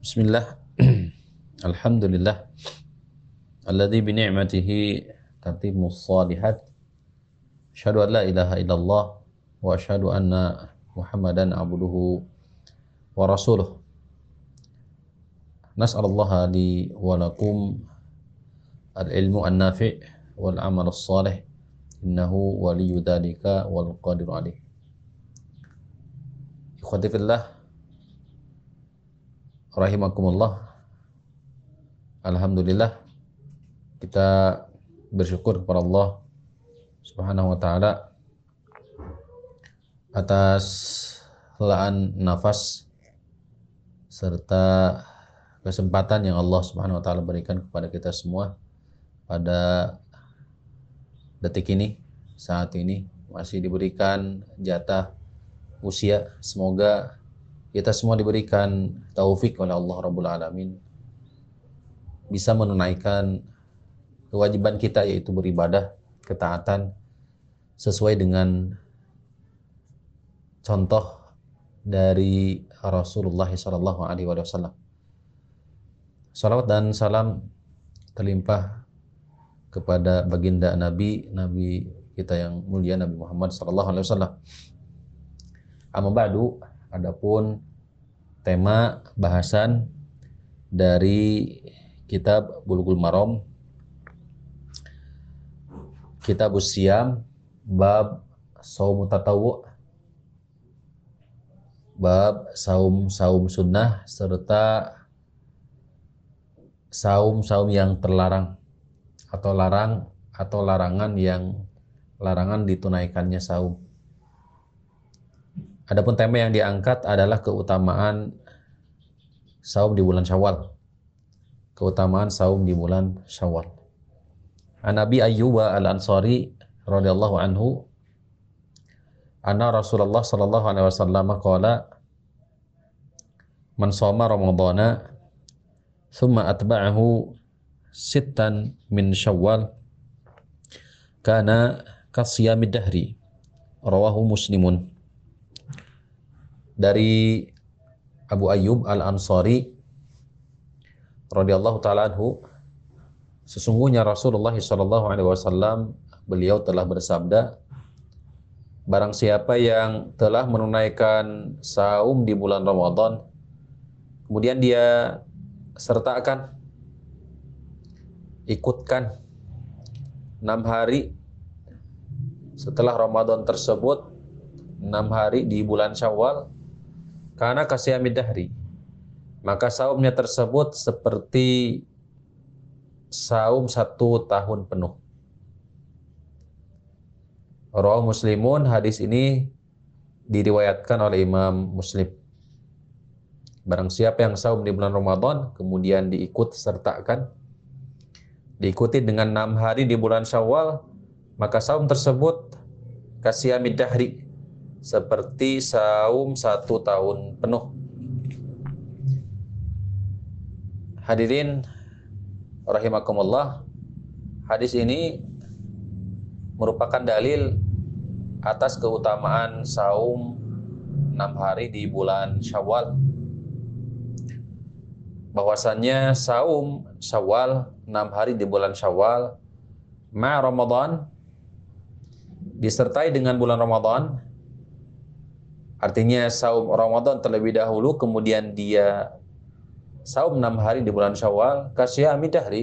Bismillah. Alhamdulillah. Alladhi bi ni'matihi tatimmu salihat. Asyhadu an la ilaha illallah wa asyhadu anna Muhammadan abduhu wa rasuluh. Nas'alullaha li wa lakum al-ilmu an-nafi' wal amal as-salih. Innahu waliyyu dzalika wal qadiru alaih. Ikhwati fillah, rahimakumullah. Alhamdulillah kita bersyukur kepada Allah Subhanahu wa taala atas helaan nafas serta kesempatan yang Allah Subhanahu wa taala berikan kepada kita semua pada detik ini saat ini masih diberikan jatah usia semoga kita semua diberikan taufik oleh Allah Rabbul Alamin bisa menunaikan kewajiban kita yaitu beribadah, ketaatan sesuai dengan contoh dari Rasulullah Sallallahu Alaihi Wasallam. Salawat dan salam terlimpah kepada baginda Nabi, Nabi kita yang mulia Nabi Muhammad Sallallahu Alaihi Wasallam. Amma ba'du, adapun tema bahasan dari kitab Bulughul Maram Kitab Usiam bab saum tatawu bab saum saum sunnah serta saum saum yang terlarang atau larang atau larangan yang larangan ditunaikannya saum. Adapun tema yang diangkat adalah keutamaan saum di bulan Syawal. Keutamaan saum di bulan Syawal. An Nabi Ayyub Al-Ansari radhiyallahu anhu anna Rasulullah sallallahu alaihi wasallam qala man shoma ramadhana thumma atba'ahu sittan min syawal kana kasiyamid dahri rawahu muslimun dari Abu Ayyub Al-Ansari radhiyallahu taala anhu sesungguhnya Rasulullah sallallahu alaihi wasallam beliau telah bersabda barang siapa yang telah menunaikan saum di bulan Ramadan kemudian dia sertakan ikutkan enam hari setelah Ramadan tersebut enam hari di bulan Syawal karena kasih dahri maka saumnya tersebut seperti saum satu tahun penuh. Rawah Muslimun hadis ini diriwayatkan oleh Imam Muslim. Barang siapa yang saum di bulan Ramadan kemudian diikut sertakan diikuti dengan enam hari di bulan Syawal maka saum tersebut kasiyamid dahri seperti saum satu tahun penuh. Hadirin rahimakumullah, hadis ini merupakan dalil atas keutamaan saum enam hari di bulan Syawal. Bahwasannya saum Syawal enam hari di bulan Syawal ma Ramadan disertai dengan bulan Ramadan artinya saum Ramadan terlebih dahulu kemudian dia saum enam hari di bulan Syawal kasyami dahri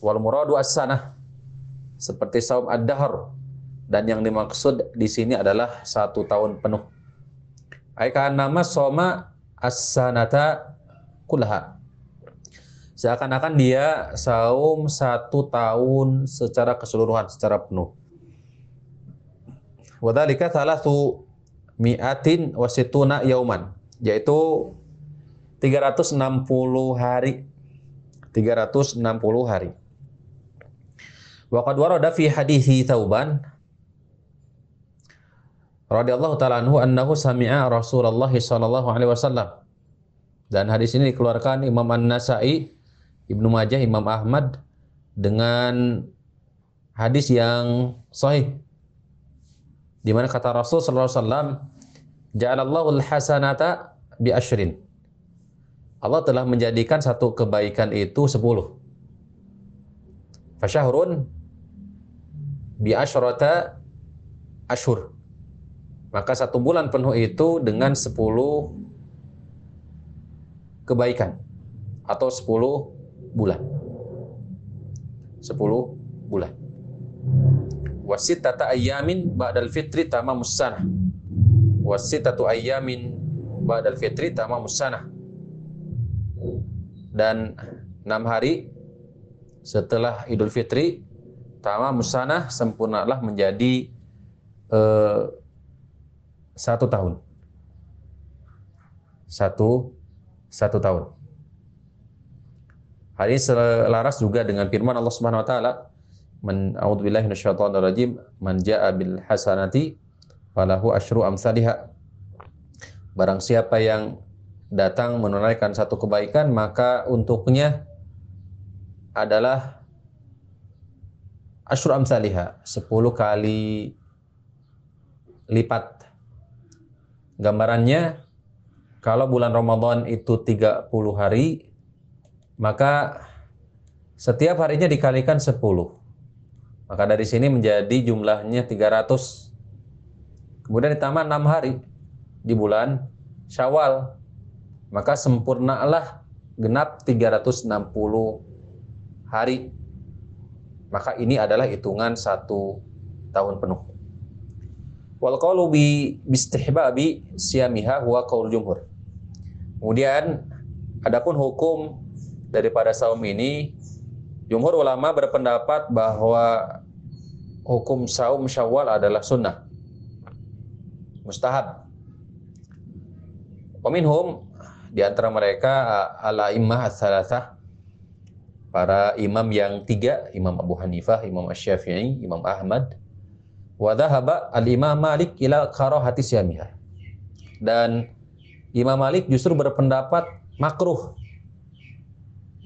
wal muradu as-sanah seperti saum ad-dahr dan yang dimaksud di sini adalah satu tahun penuh. Aikan nama soma as-sanata. Seakan-akan dia saum satu tahun secara keseluruhan, secara penuh. Wadhalika thalathu mi'atin wasituna yauman. Yaitu 360 hari 360 hari wa qad warada fi hadithi Thauban radhiyallahu taala anhu annahu sami'a Rasulullah sallallahu alaihi wasallam dan hadis ini dikeluarkan Imam An-Nasa'i, Ibnu Majah, Imam Ahmad dengan hadis yang sahih. Di mana kata Rasul sallallahu alaihi wasallam, "Ja'alallahu al-hasanata bi ashrin." Allah telah menjadikan satu kebaikan itu sepuluh. Fasyahrun bi asyrata ashur. Maka satu bulan penuh itu dengan sepuluh kebaikan atau sepuluh bulan. Sepuluh bulan. Wasit tata ayamin ba'dal fitri tamamus sanah. Wasit tatu ayamin ba'dal fitri tamamus sanah. Dan enam hari setelah Idul Fitri tamamus sanah sempurnalah menjadi uh, satu tahun. Satu satu tahun. Hal ini selaras juga dengan firman Allah Subhanahu wa taala, "Man a'udzubillahi minasyaitonir rajim, man jaa'a bil hasanati falahu asyru amsalihha." Barang siapa yang datang menunaikan satu kebaikan, maka untuknya adalah asyru amsalihha, 10 kali lipat. Gambarannya kalau bulan Ramadan itu 30 hari, maka setiap harinya dikalikan 10. Maka dari sini menjadi jumlahnya 300. Kemudian ditambah 6 hari di bulan Syawal. Maka sempurnalah genap 360 hari. Maka ini adalah hitungan satu tahun penuh. Wal qawlu bi bistihbabi siyamiha huwa qaul jumhur. Kemudian adapun hukum daripada saum ini jumhur ulama berpendapat bahwa hukum saum Syawal adalah sunnah. Mustahab. Waminhum di antara mereka al-a'immah ats para imam yang tiga, Imam Abu Hanifah, Imam Asy-Syafi'i, Imam Ahmad, Wa dhahaba al-Imam Malik ila karahati siyamiha. Dan Imam Malik justru berpendapat makruh.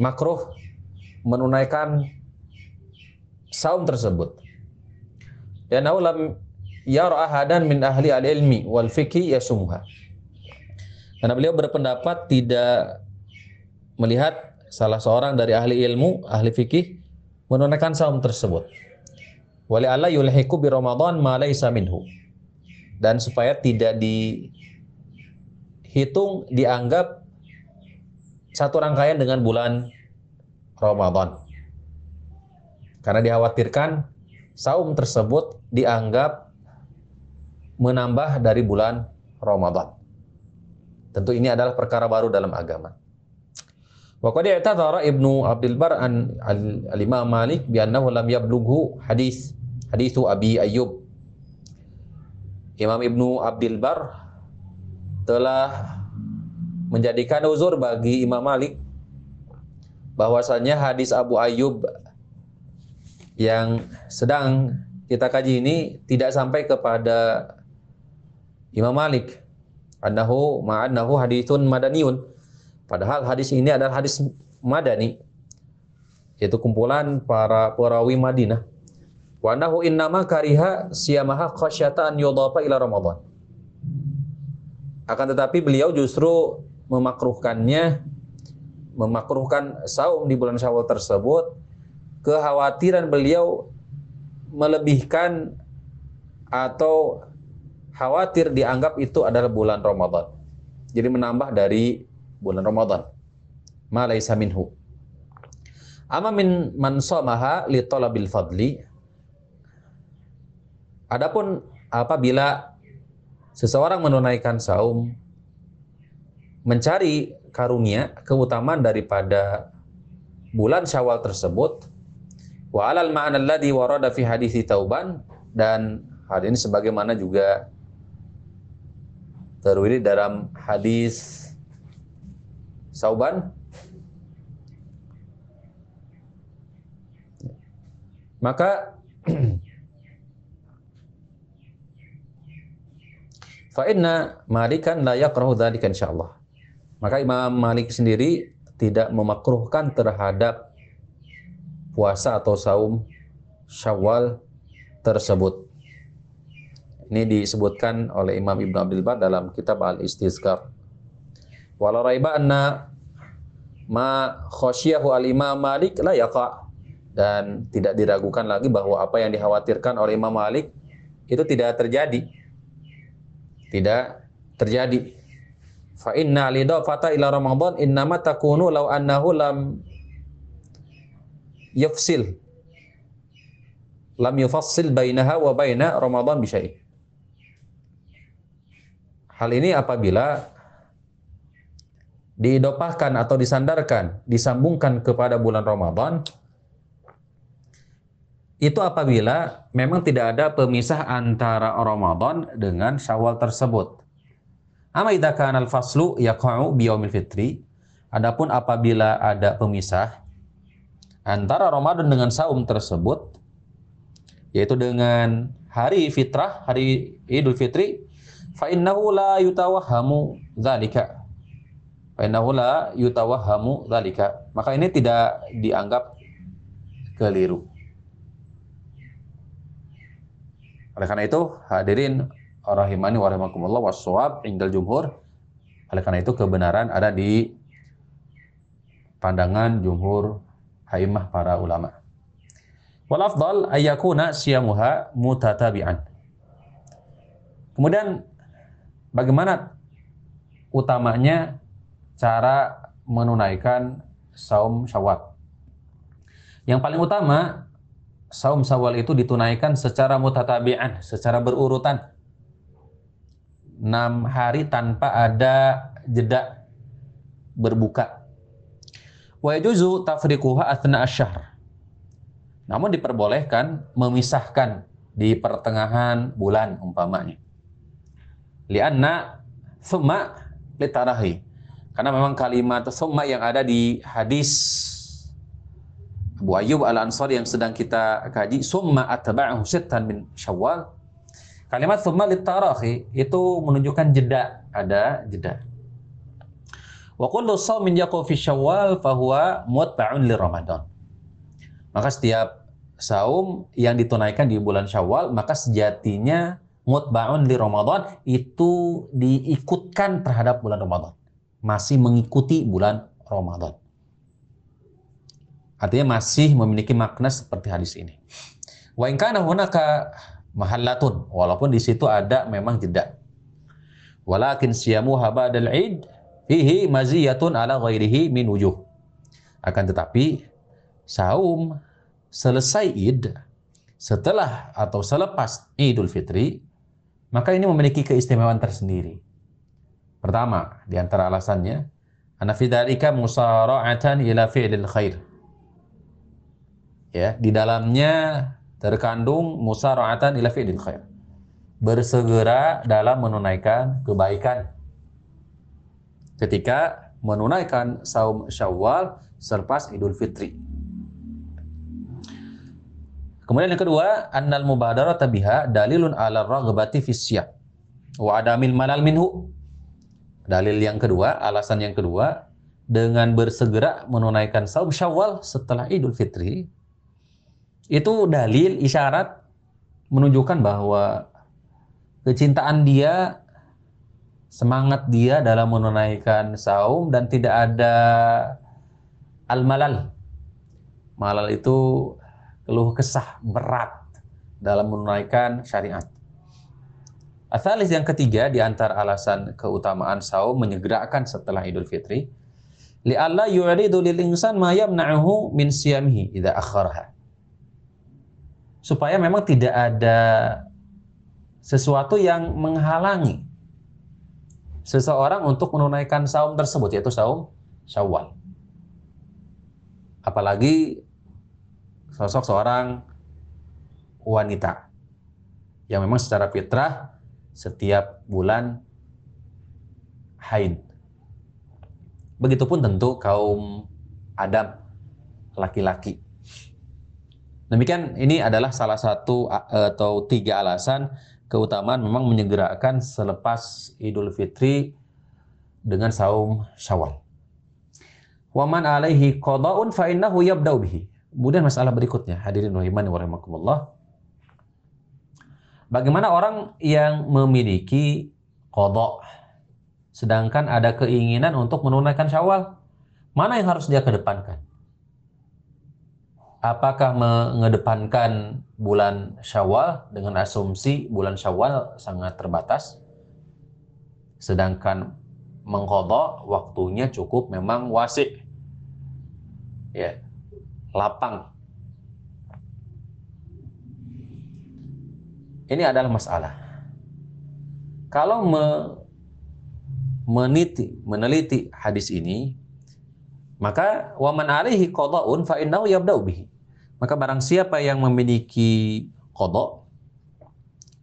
Makruh menunaikan saum tersebut. Dan lam yara ahadan min ahli al-ilmi wal fikhi yasumha. Karena beliau berpendapat tidak melihat salah seorang dari ahli ilmu, ahli fikih menunaikan saum tersebut. Wali Allah yulhiku bi Ramadan ma laisa minhu. Dan supaya tidak dihitung dianggap satu rangkaian dengan bulan Ramadan. Karena dikhawatirkan saum tersebut dianggap menambah dari bulan Ramadan. Tentu ini adalah perkara baru dalam agama. Wa qad i'tadhara Ibnu Abdul Bar an al-Imam Malik bi annahu lam yablughu hadis hadithu Abi Ayyub. Imam Ibnu Abdul Bar telah menjadikan uzur bagi Imam Malik bahwasanya hadis Abu Ayyub yang sedang kita kaji ini tidak sampai kepada Imam Malik. Annahu ma'annahu hadithun madaniyun. Padahal hadis ini adalah hadis madani. Yaitu kumpulan para perawi Madinah. Wa nahu innama kariha siyamaha khasyata an ila Ramadan. Akan tetapi beliau justru memakruhkannya memakruhkan saum di bulan Syawal tersebut kekhawatiran beliau melebihkan atau khawatir dianggap itu adalah bulan Ramadan. Jadi menambah dari bulan Ramadan. Ma laisa minhu. Ama min man shamaha li talabil fadli Adapun apabila seseorang menunaikan saum mencari karunia keutamaan daripada bulan Syawal tersebut. Wa alal ma'na alladhi warada fi hadithi tauban. Dan hal ini sebagaimana juga terwiri dalam hadis Sauban. Maka Fa inna Malikan la yakrahu dzalika insyaallah. Maka Imam Malik sendiri tidak memakruhkan terhadap puasa atau saum Syawal tersebut. Ini disebutkan oleh Imam Ibnu Abdul Bar dalam kitab Al-Istizkar. Walau raiba anna ma khosyahu al-Imam Malik la yaqa dan tidak diragukan lagi bahwa apa yang dikhawatirkan oleh Imam Malik itu tidak terjadi. Tidak terjadi. Fa inna lidafata ila Ramadan innama takunu law annahu lam yafsil lam yufassil bainaha wa baina Ramadan bi Hal ini apabila diidopahkan atau disandarkan, disambungkan kepada bulan Ramadan, itu apabila memang tidak ada pemisah antara Ramadan dengan Syawal tersebut. Amma idza kana al-faslu yaqa'u bi fitri. Adapun apabila ada pemisah antara Ramadan dengan saum tersebut yaitu dengan hari fitrah, hari Idul Fitri, fa innahu la yutawahhamu dzalika Fainahu la yutawahhamu dzalika. Maka ini tidak dianggap keliru. Oleh karena itu, hadirin rahimani wa rahimakumullah waswab indal jumhur. Oleh karena itu kebenaran ada di pandangan jumhur haimah para ulama. Wal afdal ayyakuna siyamuha mutatabi'an. Kemudian bagaimana utamanya cara menunaikan saum syawal. Yang paling utama, saum syawal itu ditunaikan secara mutatabi'an, secara berurutan. Enam hari tanpa ada jeda berbuka. Wa yajuzu tafriquha athna asyahr. Namun diperbolehkan memisahkan di pertengahan bulan umpamanya. Lianna thumma litarahi karena memang kalimat summa yang ada di hadis Abu Ayyub Al-Ansari yang sedang kita kaji, summa atba'ahu sittan min Syawal. Kalimat summa litarahi itu menunjukkan jeda, ada jeda. Wa kullu shaumin fi Syawal fahuwa mutba'un li Ramadan. Maka setiap saum yang ditunaikan di bulan Syawal, maka sejatinya mutba'un li Ramadan itu diikutkan terhadap bulan Ramadan masih mengikuti bulan Ramadan. Artinya masih memiliki makna seperti hadis ini. Wa in kana hunaka mahallatun, walaupun di situ ada memang jeda. Walakin siyamu habadal id fihi maziyatun ala ghairihi min wujuh. Akan tetapi saum selesai id setelah atau selepas Idul Fitri maka ini memiliki keistimewaan tersendiri. Pertama, di antara alasannya, ana fi dzalika musara'atan ila fi'lil khair. Ya, di dalamnya terkandung musara'atan ila fi'lil khair. Bersegera dalam menunaikan kebaikan. Ketika menunaikan saum Syawal selepas Idul Fitri. Kemudian yang kedua, annal mubadarata biha dalilun ala raghbati fi wa adamil malal minhu Dalil yang kedua, alasan yang kedua, dengan bersegera menunaikan saum syawal setelah Idul Fitri, itu dalil isyarat menunjukkan bahwa kecintaan dia, semangat dia dalam menunaikan saum dan tidak ada al-malal. Malal itu keluh kesah berat dalam menunaikan syariat. Asalis yang ketiga di antara alasan keutamaan saum menyegerakan setelah Idul Fitri, li alla yu'ridu lil insan ma yamna'uhu min siyamihi idza akharaha. Supaya memang tidak ada sesuatu yang menghalangi seseorang untuk menunaikan saum tersebut yaitu saum Syawal. Apalagi sosok seorang wanita yang memang secara fitrah setiap bulan haid. Begitupun tentu kaum Adam laki-laki. Demikian ini adalah salah satu atau tiga alasan keutamaan memang menyegerakan selepas Idul Fitri dengan saum Syawal. Waman alaihi qada'un fa innahu yabda'u bihi. Kemudian masalah berikutnya, hadirin rahimani wa rahimakumullah. Bagaimana orang yang memiliki kodok, sedangkan ada keinginan untuk menunaikan syawal, mana yang harus dia kedepankan? Apakah mengedepankan bulan Syawal dengan asumsi bulan Syawal sangat terbatas? Sedangkan mengkodok waktunya cukup memang wasik. Ya, lapang. Ini adalah masalah. Kalau me, meniti, meneliti hadis ini, maka waman alaihi qada'un fa innahu yabda'u bihi. Maka barang siapa yang memiliki qada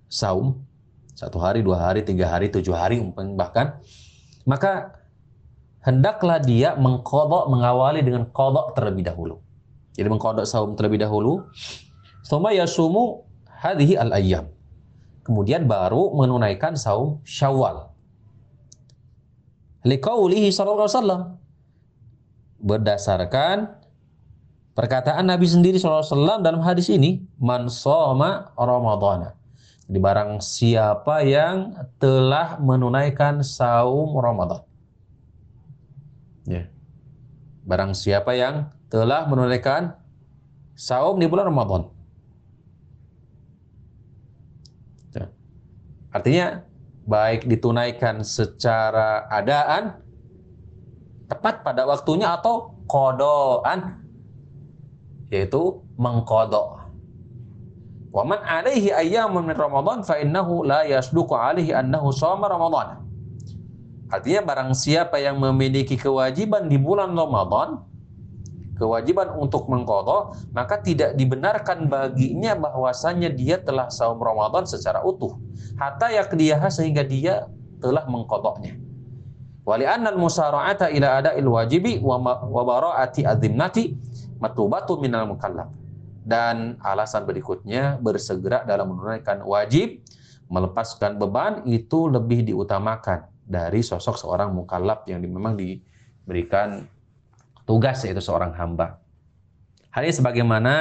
saum satu hari, dua hari, tiga hari, tujuh hari bahkan maka hendaklah dia mengkodok mengawali dengan kodok terlebih dahulu. Jadi mengkodok saum terlebih dahulu. Suma yasumu hadhihi al-ayyam kemudian baru menunaikan saum Syawal. Liqaulihi sallallahu alaihi wasallam berdasarkan perkataan Nabi sendiri wasallam dalam hadis ini, man shoma ramadhana. Jadi barang siapa yang telah menunaikan saum Ramadan. Ya. Barang siapa yang telah menunaikan saum di bulan Ramadan. Artinya baik ditunaikan secara adaan tepat pada waktunya atau kodoan yaitu mengkodok. Waman alaihi ayyamun min Ramadan fa innahu la yasduqu alaihi annahu shoma Ramadan. Artinya barang siapa yang memiliki kewajiban di bulan Ramadan, kewajiban untuk mengkodok, maka tidak dibenarkan baginya bahwasanya dia telah saum Ramadan secara utuh. Hatta yakdiyaha sehingga dia telah mengkodoknya. Wali annal musara'ata ila ada'il wajibi wa bara'ati adzimnati matubatu minal mukallaf. Dan alasan berikutnya bersegera dalam menunaikan wajib melepaskan beban itu lebih diutamakan dari sosok seorang mukallaf yang memang diberikan tugas yaitu seorang hamba. Hal ini sebagaimana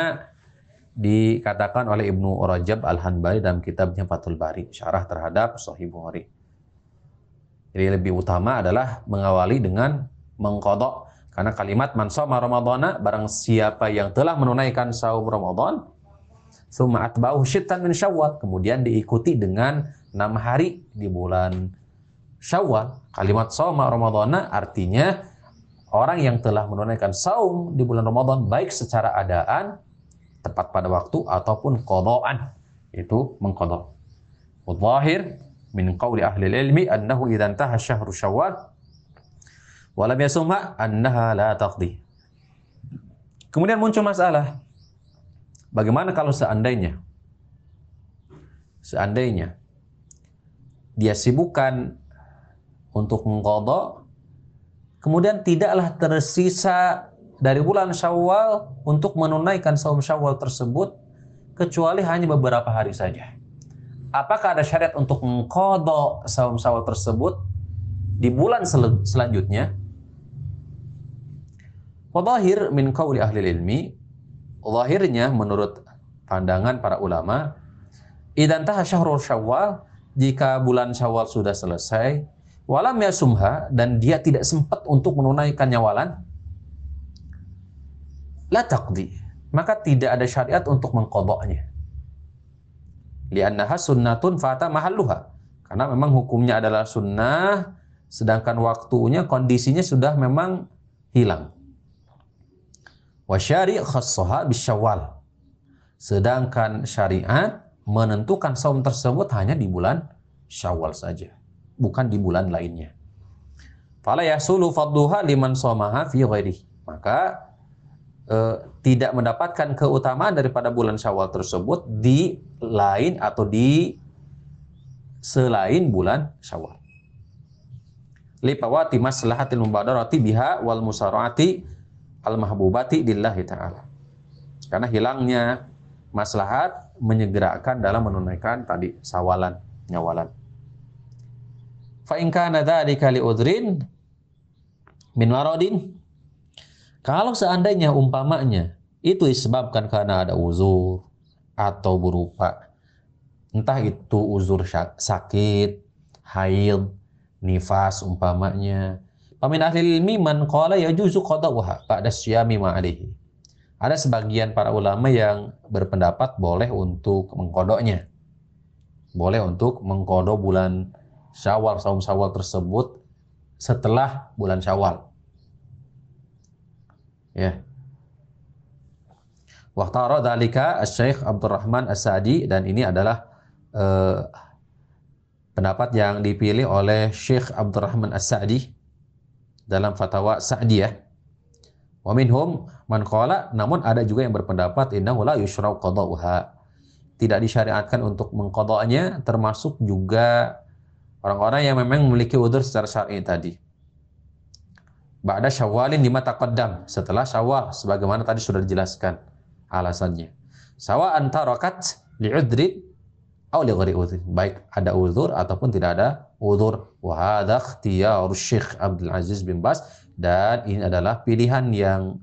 dikatakan oleh Ibnu Rajab Al-Hanbali dalam kitabnya Fathul Bari, syarah terhadap Sahih Bukhari. Jadi lebih utama adalah mengawali dengan mengkodok karena kalimat man shoma ramadhana barang siapa yang telah menunaikan saum Ramadan summa atba'uhu syittan min syawal kemudian diikuti dengan enam hari di bulan Syawal. Kalimat shoma ramadhana artinya orang yang telah menunaikan saum di bulan Ramadan baik secara adaan tepat pada waktu ataupun qadaan itu mengqada. Wadhahir min qawli ahli ilmi annahu idza intaha syahru syawal wa lam yasumha annaha la taqdi. Kemudian muncul masalah bagaimana kalau seandainya seandainya dia sibukkan untuk mengqada kemudian tidaklah tersisa dari bulan Syawal untuk menunaikan saum Syawal tersebut kecuali hanya beberapa hari saja. Apakah ada syariat untuk mengkodok saum Syawal tersebut di bulan sel selanjutnya? Wadahir min qawli ahli ilmi, Wahirnya menurut pandangan para ulama, idan taha syahrul syawal, jika bulan syawal sudah selesai, walam yasumha dan dia tidak sempat untuk menunaikan nyawalan la taqdi. Maka tidak ada syariat untuk mengkodoknya. Li'annaha sunnatun fata mahalluha. Karena memang hukumnya adalah sunnah sedangkan waktunya kondisinya sudah memang hilang wa syari' khassaha bisyawal sedangkan syariat menentukan saum tersebut hanya di bulan Syawal saja bukan di bulan lainnya. Fala yasulu fadduha liman somaha fi ghairi. Maka eh, tidak mendapatkan keutamaan daripada bulan Syawal tersebut di lain atau di selain bulan Syawal. Lipawati maslahatil mubadarati biha wal musaraati al mahbubati lillahi ta'ala. Karena hilangnya maslahat menyegerakan dalam menunaikan tadi sawalan, nyawalan. Fa in kana dzalika li udrin min maradin kalau seandainya umpamanya itu disebabkan karena ada uzur atau berupa entah itu uzur sakit, haid, nifas umpamanya, Pamin ahli ilmi man qala yajuzu qada'uha ba'da syami ma'alihi. Ada sebagian para ulama yang berpendapat boleh untuk mengkodoknya. Boleh untuk mengkodok bulan syawal, saum syawal tersebut setelah bulan syawal. Ya. Waktara dalika Syekh Abdurrahman As-Sa'di dan ini adalah uh, pendapat yang dipilih oleh Syekh Abdurrahman As-Sa'di dalam fatwa Sa'diyah. Wa minhum man qala namun ada juga yang berpendapat innahu la yushrau qada'uha. Tidak disyariatkan untuk mengqada'nya termasuk juga orang-orang yang memang memiliki udur secara syar'i tadi. Ba'da syawalin lima taqaddam. Setelah syawal sebagaimana tadi sudah dijelaskan alasannya. Sawa antarakat li'udri atau li Baik ada uzur ataupun tidak ada uzur. Wa hadha Syekh Abdul Aziz bin Bas dan ini adalah pilihan yang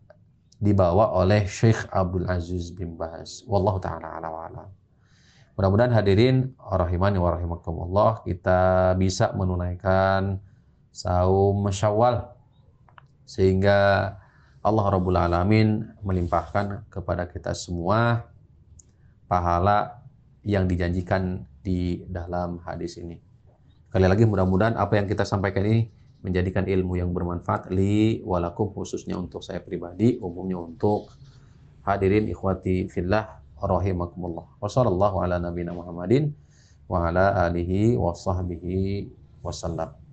dibawa oleh Syekh Abdul Aziz bin Bas. Wallahu taala ala wa Mudah-mudahan hadirin rahimani wa rahimakumullah kita bisa menunaikan saum Syawal sehingga Allah Rabbul Alamin melimpahkan kepada kita semua pahala yang dijanjikan di dalam hadis ini. Sekali lagi mudah-mudahan apa yang kita sampaikan ini menjadikan ilmu yang bermanfaat li walakum khususnya untuk saya pribadi, umumnya untuk hadirin ikhwati fillah rahimakumullah. Wassallallahu ala nabiyina Muhammadin wa ala alihi wa sahbihi wasallam.